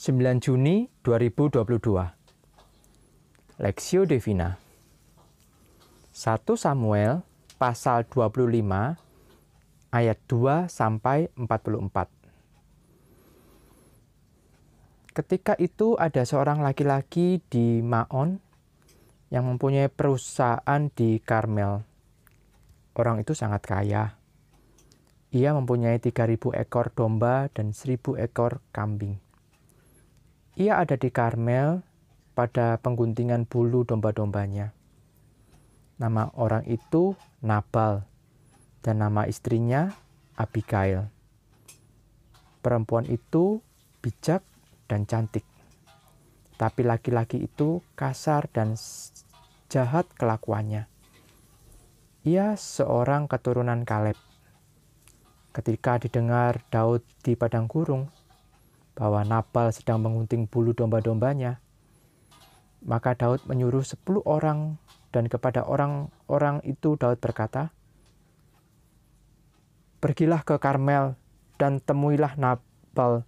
9 Juni 2022 Lexio Divina 1 Samuel pasal 25 ayat 2 sampai 44 Ketika itu ada seorang laki-laki di Maon yang mempunyai perusahaan di Karmel. Orang itu sangat kaya. Ia mempunyai 3000 ekor domba dan 1000 ekor kambing. Ia ada di Karmel pada pengguntingan bulu domba-dombanya. Nama orang itu Nabal dan nama istrinya Abigail. Perempuan itu bijak dan cantik. Tapi laki-laki itu kasar dan jahat kelakuannya. Ia seorang keturunan Kaleb. Ketika didengar Daud di padang gurung bahwa Nabal sedang mengunting bulu domba-dombanya, maka Daud menyuruh sepuluh orang dan kepada orang-orang itu Daud berkata, Pergilah ke Karmel dan temuilah Nabal.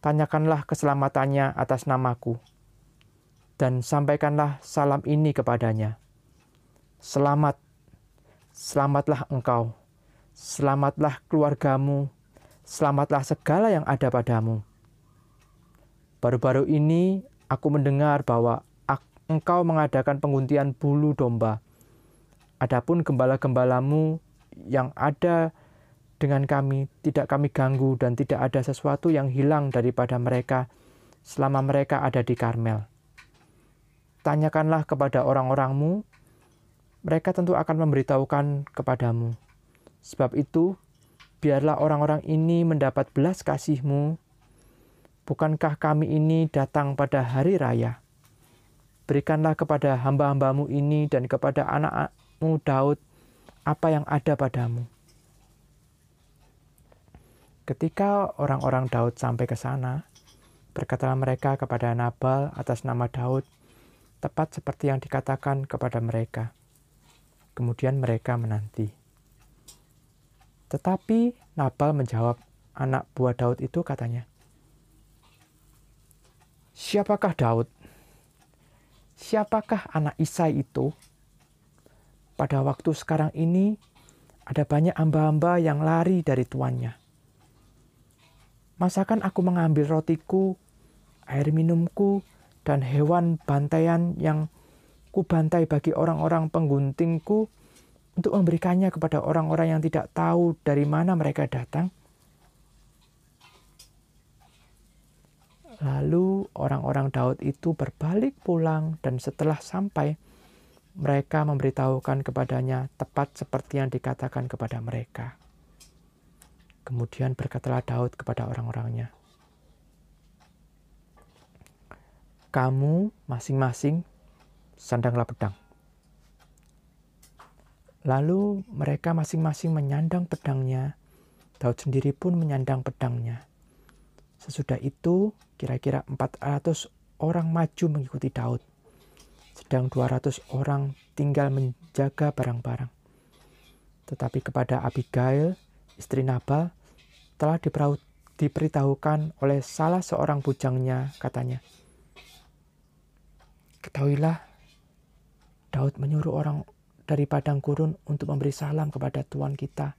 Tanyakanlah keselamatannya atas namaku. Dan sampaikanlah salam ini kepadanya. Selamat, selamatlah engkau, selamatlah keluargamu, selamatlah segala yang ada padamu. Baru-baru ini Aku mendengar bahwa engkau mengadakan penguntian bulu domba. Adapun gembala-gembalamu yang ada dengan kami tidak kami ganggu dan tidak ada sesuatu yang hilang daripada mereka selama mereka ada di Karmel. Tanyakanlah kepada orang-orangmu, mereka tentu akan memberitahukan kepadamu. Sebab itu, biarlah orang-orang ini mendapat belas kasihmu Bukankah kami ini datang pada hari raya? Berikanlah kepada hamba-hambamu ini dan kepada anakmu Daud apa yang ada padamu. Ketika orang-orang Daud sampai ke sana, berkatalah mereka kepada Nabal atas nama Daud, tepat seperti yang dikatakan kepada mereka. Kemudian mereka menanti. Tetapi Nabal menjawab anak buah Daud itu katanya, Siapakah Daud? Siapakah anak Isai itu? Pada waktu sekarang ini, ada banyak hamba-hamba yang lari dari tuannya. Masakan aku mengambil rotiku, air minumku, dan hewan bantaian yang kubantai bagi orang-orang pengguntingku untuk memberikannya kepada orang-orang yang tidak tahu dari mana mereka datang? Lalu orang-orang Daud itu berbalik pulang dan setelah sampai mereka memberitahukan kepadanya tepat seperti yang dikatakan kepada mereka. Kemudian berkatalah Daud kepada orang-orangnya, "Kamu masing-masing sandanglah pedang." Lalu mereka masing-masing menyandang pedangnya. Daud sendiri pun menyandang pedangnya. Sesudah itu, kira-kira 400 orang maju mengikuti Daud, sedang 200 orang tinggal menjaga barang-barang. Tetapi kepada Abigail, istri Nabal, telah diberitahukan oleh salah seorang bujangnya, katanya, Ketahuilah, Daud menyuruh orang dari padang gurun untuk memberi salam kepada Tuhan kita,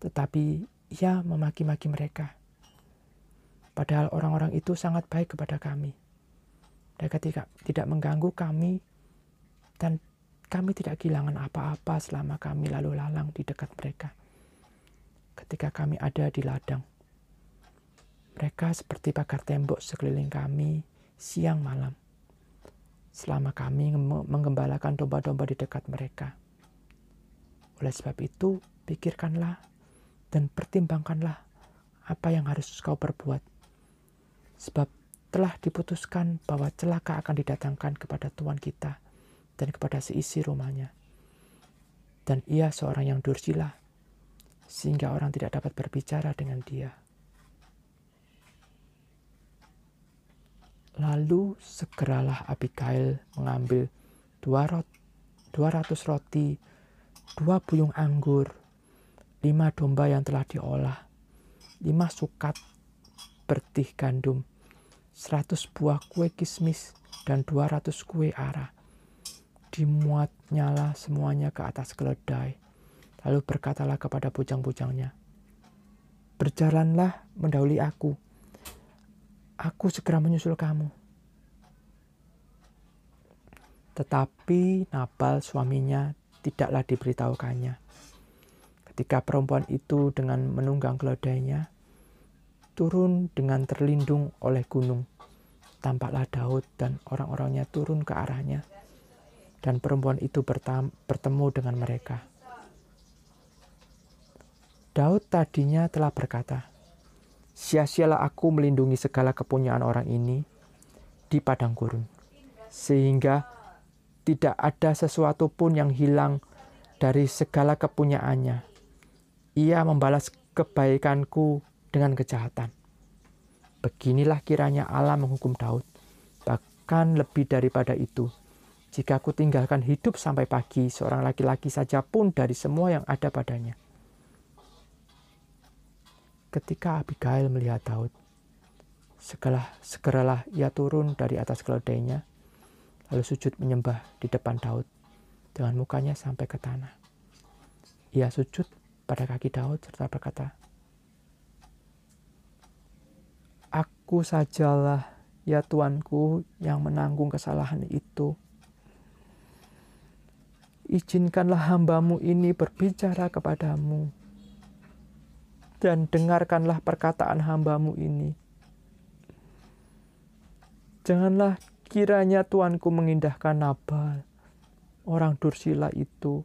tetapi ia memaki-maki mereka. Padahal orang-orang itu sangat baik kepada kami. Mereka tidak, tidak mengganggu kami dan kami tidak kehilangan apa-apa selama kami lalu lalang di dekat mereka. Ketika kami ada di ladang, mereka seperti pagar tembok sekeliling kami siang malam. Selama kami menggembalakan domba-domba di dekat mereka. Oleh sebab itu, pikirkanlah dan pertimbangkanlah apa yang harus kau perbuat Sebab telah diputuskan bahwa celaka akan didatangkan kepada Tuhan kita dan kepada seisi rumahnya. Dan ia seorang yang dursila, sehingga orang tidak dapat berbicara dengan dia. Lalu segeralah Abigail mengambil dua rot, 200 roti, dua buyung anggur, lima domba yang telah diolah, lima sukat bertih gandum, seratus buah kue kismis, dan dua ratus kue ara. Dimuat nyala semuanya ke atas keledai. Lalu berkatalah kepada bujang-bujangnya, Berjalanlah mendahului aku. Aku segera menyusul kamu. Tetapi Nabal suaminya tidaklah diberitahukannya. Ketika perempuan itu dengan menunggang keledainya, turun dengan terlindung oleh gunung. Tampaklah Daud dan orang-orangnya turun ke arahnya. Dan perempuan itu bertemu dengan mereka. Daud tadinya telah berkata, Sia-sialah aku melindungi segala kepunyaan orang ini di padang gurun. Sehingga tidak ada sesuatu pun yang hilang dari segala kepunyaannya. Ia membalas kebaikanku dengan kejahatan. Beginilah kiranya Allah menghukum Daud, bahkan lebih daripada itu. Jika aku tinggalkan hidup sampai pagi, seorang laki-laki saja pun dari semua yang ada padanya. Ketika Abigail melihat Daud, segala segeralah ia turun dari atas keledainya, lalu sujud menyembah di depan Daud dengan mukanya sampai ke tanah. Ia sujud pada kaki Daud serta berkata, Aku sajalah ya Tuanku yang menanggung kesalahan itu. Izinkanlah hambamu ini berbicara kepadamu. Dan dengarkanlah perkataan hambamu ini. Janganlah kiranya Tuanku mengindahkan Nabal, orang Dursila itu,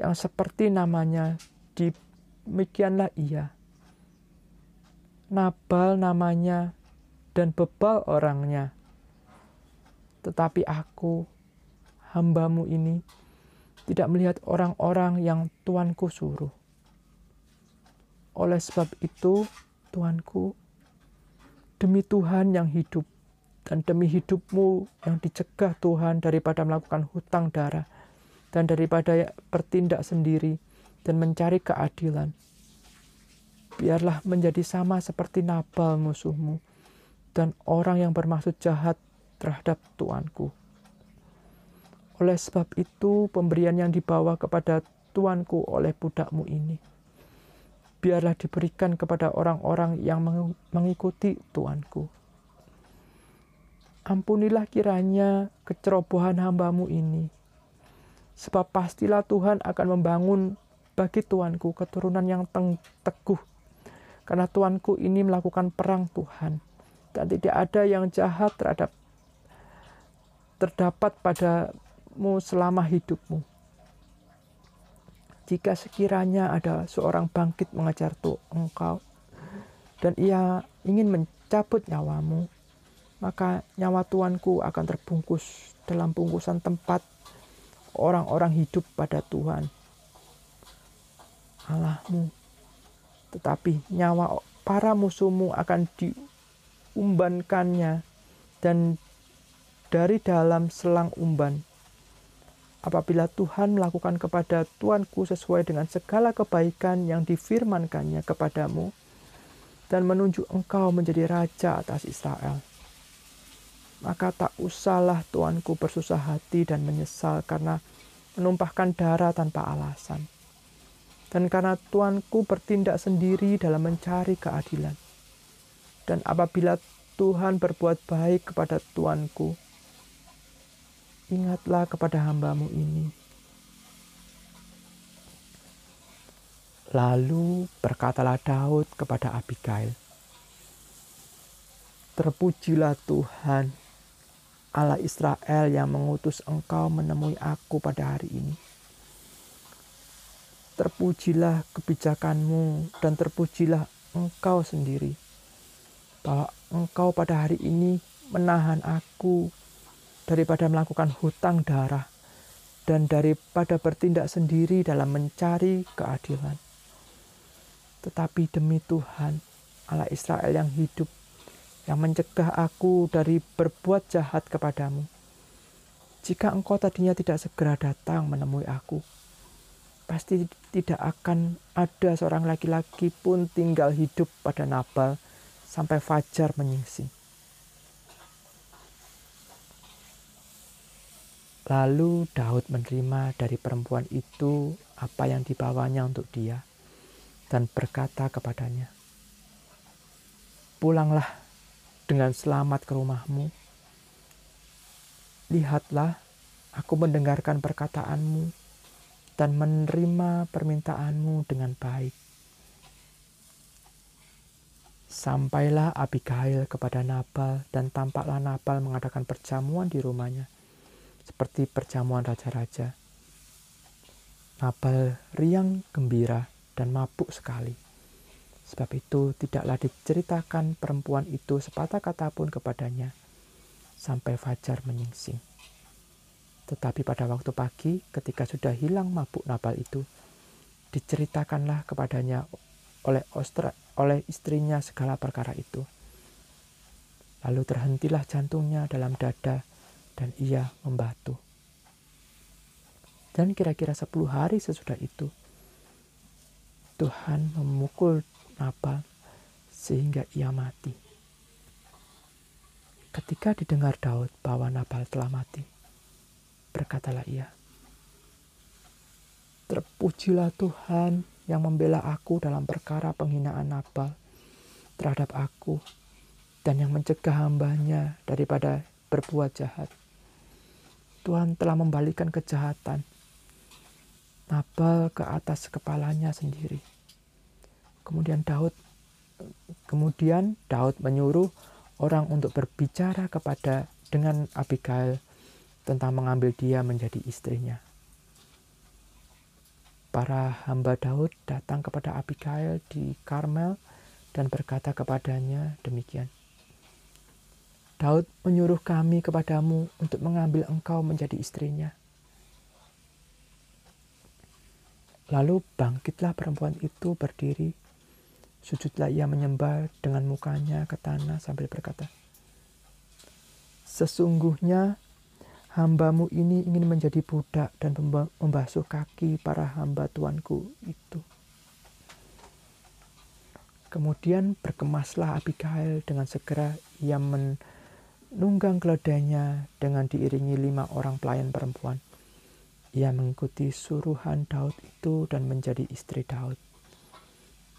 yang seperti namanya, demikianlah ia Nabal namanya dan bebal orangnya. Tetapi aku, hambamu ini, tidak melihat orang-orang yang Tuanku suruh. Oleh sebab itu, Tuanku, demi Tuhan yang hidup dan demi hidupmu yang dicegah Tuhan daripada melakukan hutang darah dan daripada bertindak sendiri dan mencari keadilan, biarlah menjadi sama seperti Nabal musuhmu dan orang yang bermaksud jahat terhadap tuanku. Oleh sebab itu, pemberian yang dibawa kepada tuanku oleh budakmu ini, biarlah diberikan kepada orang-orang yang mengikuti tuanku. Ampunilah kiranya kecerobohan hambamu ini, sebab pastilah Tuhan akan membangun bagi tuanku keturunan yang teguh karena tuanku ini melakukan perang Tuhan. Dan tidak ada yang jahat terhadap terdapat padamu selama hidupmu. Jika sekiranya ada seorang bangkit mengajar tuh engkau dan ia ingin mencabut nyawamu, maka nyawa tuanku akan terbungkus dalam bungkusan tempat orang-orang hidup pada Tuhan Allahmu tetapi nyawa para musuhmu akan diumbankannya dan dari dalam selang umban. Apabila Tuhan melakukan kepada Tuanku sesuai dengan segala kebaikan yang difirmankannya kepadamu dan menunjuk engkau menjadi raja atas Israel. Maka tak usahlah Tuanku bersusah hati dan menyesal karena menumpahkan darah tanpa alasan dan karena Tuanku bertindak sendiri dalam mencari keadilan. Dan apabila Tuhan berbuat baik kepada Tuanku, ingatlah kepada hambamu ini. Lalu berkatalah Daud kepada Abigail, Terpujilah Tuhan, Allah Israel yang mengutus engkau menemui aku pada hari ini terpujilah kebijakanmu dan terpujilah engkau sendiri. Bahwa engkau pada hari ini menahan aku daripada melakukan hutang darah dan daripada bertindak sendiri dalam mencari keadilan. Tetapi demi Tuhan, Allah Israel yang hidup, yang mencegah aku dari berbuat jahat kepadamu. Jika engkau tadinya tidak segera datang menemui aku, pasti tidak akan ada seorang laki-laki pun tinggal hidup pada Nabal sampai fajar menyingsing. Lalu Daud menerima dari perempuan itu apa yang dibawanya untuk dia dan berkata kepadanya, "Pulanglah dengan selamat ke rumahmu. Lihatlah, aku mendengarkan perkataanmu dan menerima permintaanmu dengan baik. Sampailah Abigail kepada Nabal dan tampaklah Nabal mengadakan perjamuan di rumahnya, seperti perjamuan raja-raja. Nabal riang gembira dan mabuk sekali. Sebab itu tidaklah diceritakan perempuan itu sepatah kata pun kepadanya sampai fajar menyingsing. Tetapi pada waktu pagi ketika sudah hilang mabuk Nabal itu, diceritakanlah kepadanya oleh Ostra, oleh istrinya segala perkara itu. Lalu terhentilah jantungnya dalam dada dan ia membatu. Dan kira-kira sepuluh hari sesudah itu, Tuhan memukul Nabal sehingga ia mati. Ketika didengar Daud bahwa Nabal telah mati, berkatalah ia, Terpujilah Tuhan yang membela aku dalam perkara penghinaan Nabal terhadap aku dan yang mencegah hambanya daripada berbuat jahat. Tuhan telah membalikan kejahatan Nabal ke atas kepalanya sendiri. Kemudian Daud kemudian Daud menyuruh orang untuk berbicara kepada dengan Abigail tentang mengambil dia menjadi istrinya para hamba Daud datang kepada Abigail di Karmel dan berkata kepadanya demikian. Daud menyuruh kami kepadamu untuk mengambil engkau menjadi istrinya. Lalu bangkitlah perempuan itu berdiri, sujudlah ia menyembah dengan mukanya ke tanah sambil berkata, Sesungguhnya hambamu ini ingin menjadi budak dan membasuh kaki para hamba tuanku itu. Kemudian berkemaslah Abigail dengan segera ia menunggang keledainya dengan diiringi lima orang pelayan perempuan. Ia mengikuti suruhan Daud itu dan menjadi istri Daud.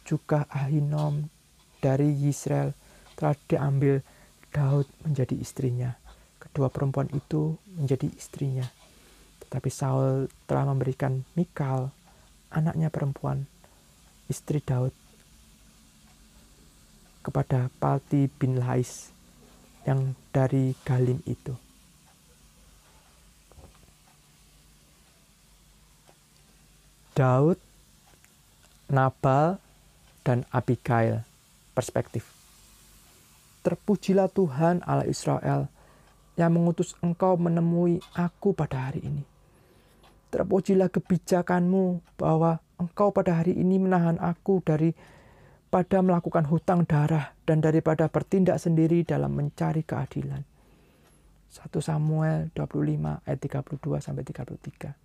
Juga Ahinom dari Yisrael telah diambil Daud menjadi istrinya kedua perempuan itu menjadi istrinya. Tetapi Saul telah memberikan Mikal, anaknya perempuan, istri Daud, kepada Palti bin Lais yang dari Galim itu. Daud, Nabal, dan Abigail perspektif. Terpujilah Tuhan Allah Israel yang mengutus engkau menemui aku pada hari ini. Terpujilah kebijakanmu bahwa engkau pada hari ini menahan aku dari pada melakukan hutang darah dan daripada bertindak sendiri dalam mencari keadilan. 1 Samuel 25 ayat 32 sampai 33.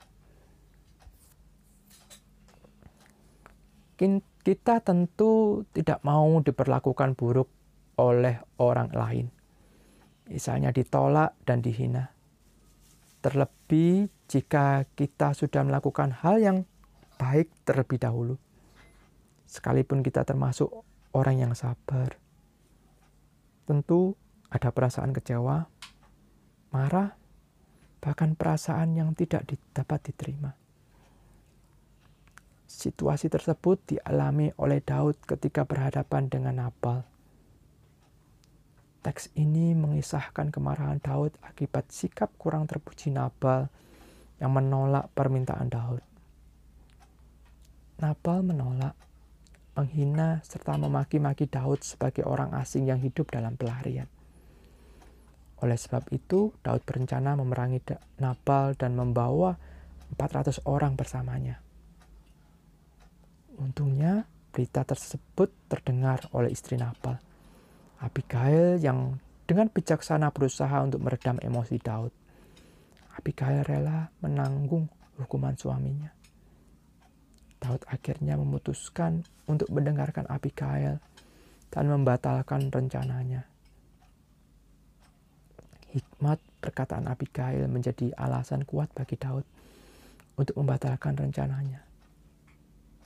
Kita tentu tidak mau diperlakukan buruk oleh orang lain misalnya ditolak dan dihina. Terlebih jika kita sudah melakukan hal yang baik terlebih dahulu. Sekalipun kita termasuk orang yang sabar. Tentu ada perasaan kecewa, marah, bahkan perasaan yang tidak dapat diterima. Situasi tersebut dialami oleh Daud ketika berhadapan dengan Nabal Teks ini mengisahkan kemarahan Daud akibat sikap kurang terpuji Nabal yang menolak permintaan Daud. Nabal menolak, menghina, serta memaki-maki Daud sebagai orang asing yang hidup dalam pelarian. Oleh sebab itu, Daud berencana memerangi Nabal dan membawa 400 orang bersamanya. Untungnya, berita tersebut terdengar oleh istri Nabal. Abigail yang dengan bijaksana berusaha untuk meredam emosi Daud. Abigail rela menanggung hukuman suaminya. Daud akhirnya memutuskan untuk mendengarkan Abigail dan membatalkan rencananya. hikmat perkataan Abigail menjadi alasan kuat bagi Daud untuk membatalkan rencananya.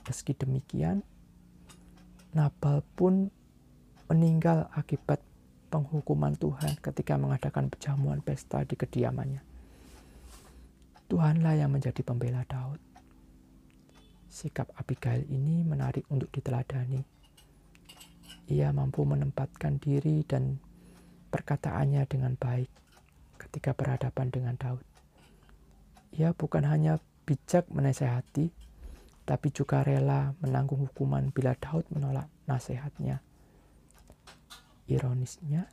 Meski demikian, Nabal pun meninggal akibat penghukuman Tuhan ketika mengadakan perjamuan pesta di kediamannya. Tuhanlah yang menjadi pembela Daud. Sikap Abigail ini menarik untuk diteladani. Ia mampu menempatkan diri dan perkataannya dengan baik ketika berhadapan dengan Daud. Ia bukan hanya bijak menasehati, tapi juga rela menanggung hukuman bila Daud menolak nasihatnya. Ironisnya,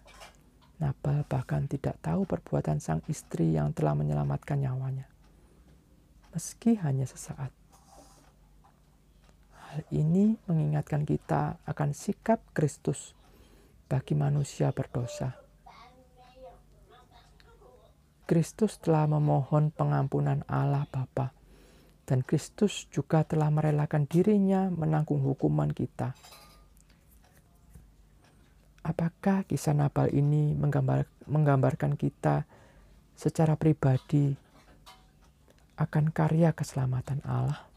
Nabal bahkan tidak tahu perbuatan sang istri yang telah menyelamatkan nyawanya, meski hanya sesaat. Hal ini mengingatkan kita akan sikap Kristus bagi manusia berdosa. Kristus telah memohon pengampunan Allah Bapa, dan Kristus juga telah merelakan dirinya menanggung hukuman kita Apakah kisah Nabal ini menggambar, menggambarkan kita secara pribadi akan karya keselamatan Allah?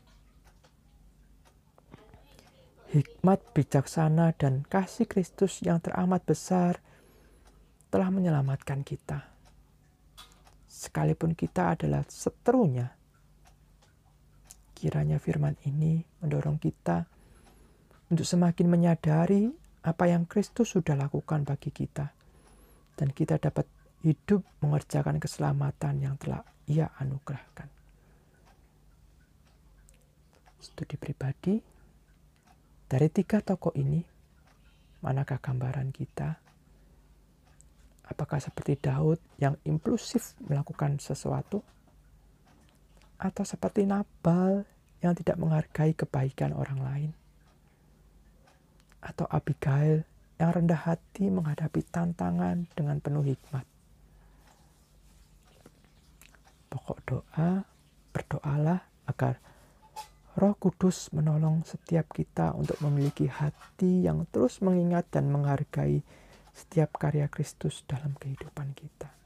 Hikmat bijaksana dan kasih Kristus yang teramat besar telah menyelamatkan kita. Sekalipun kita adalah seterunya, kiranya firman ini mendorong kita untuk semakin menyadari apa yang Kristus sudah lakukan bagi kita, dan kita dapat hidup mengerjakan keselamatan yang telah Ia anugerahkan. Studi pribadi dari tiga tokoh ini, manakah gambaran kita? Apakah seperti Daud yang impulsif melakukan sesuatu? Atau seperti Nabal yang tidak menghargai kebaikan orang lain? Atau Abigail yang rendah hati menghadapi tantangan dengan penuh hikmat. Pokok doa, berdoalah agar Roh Kudus menolong setiap kita untuk memiliki hati yang terus mengingat dan menghargai setiap karya Kristus dalam kehidupan kita.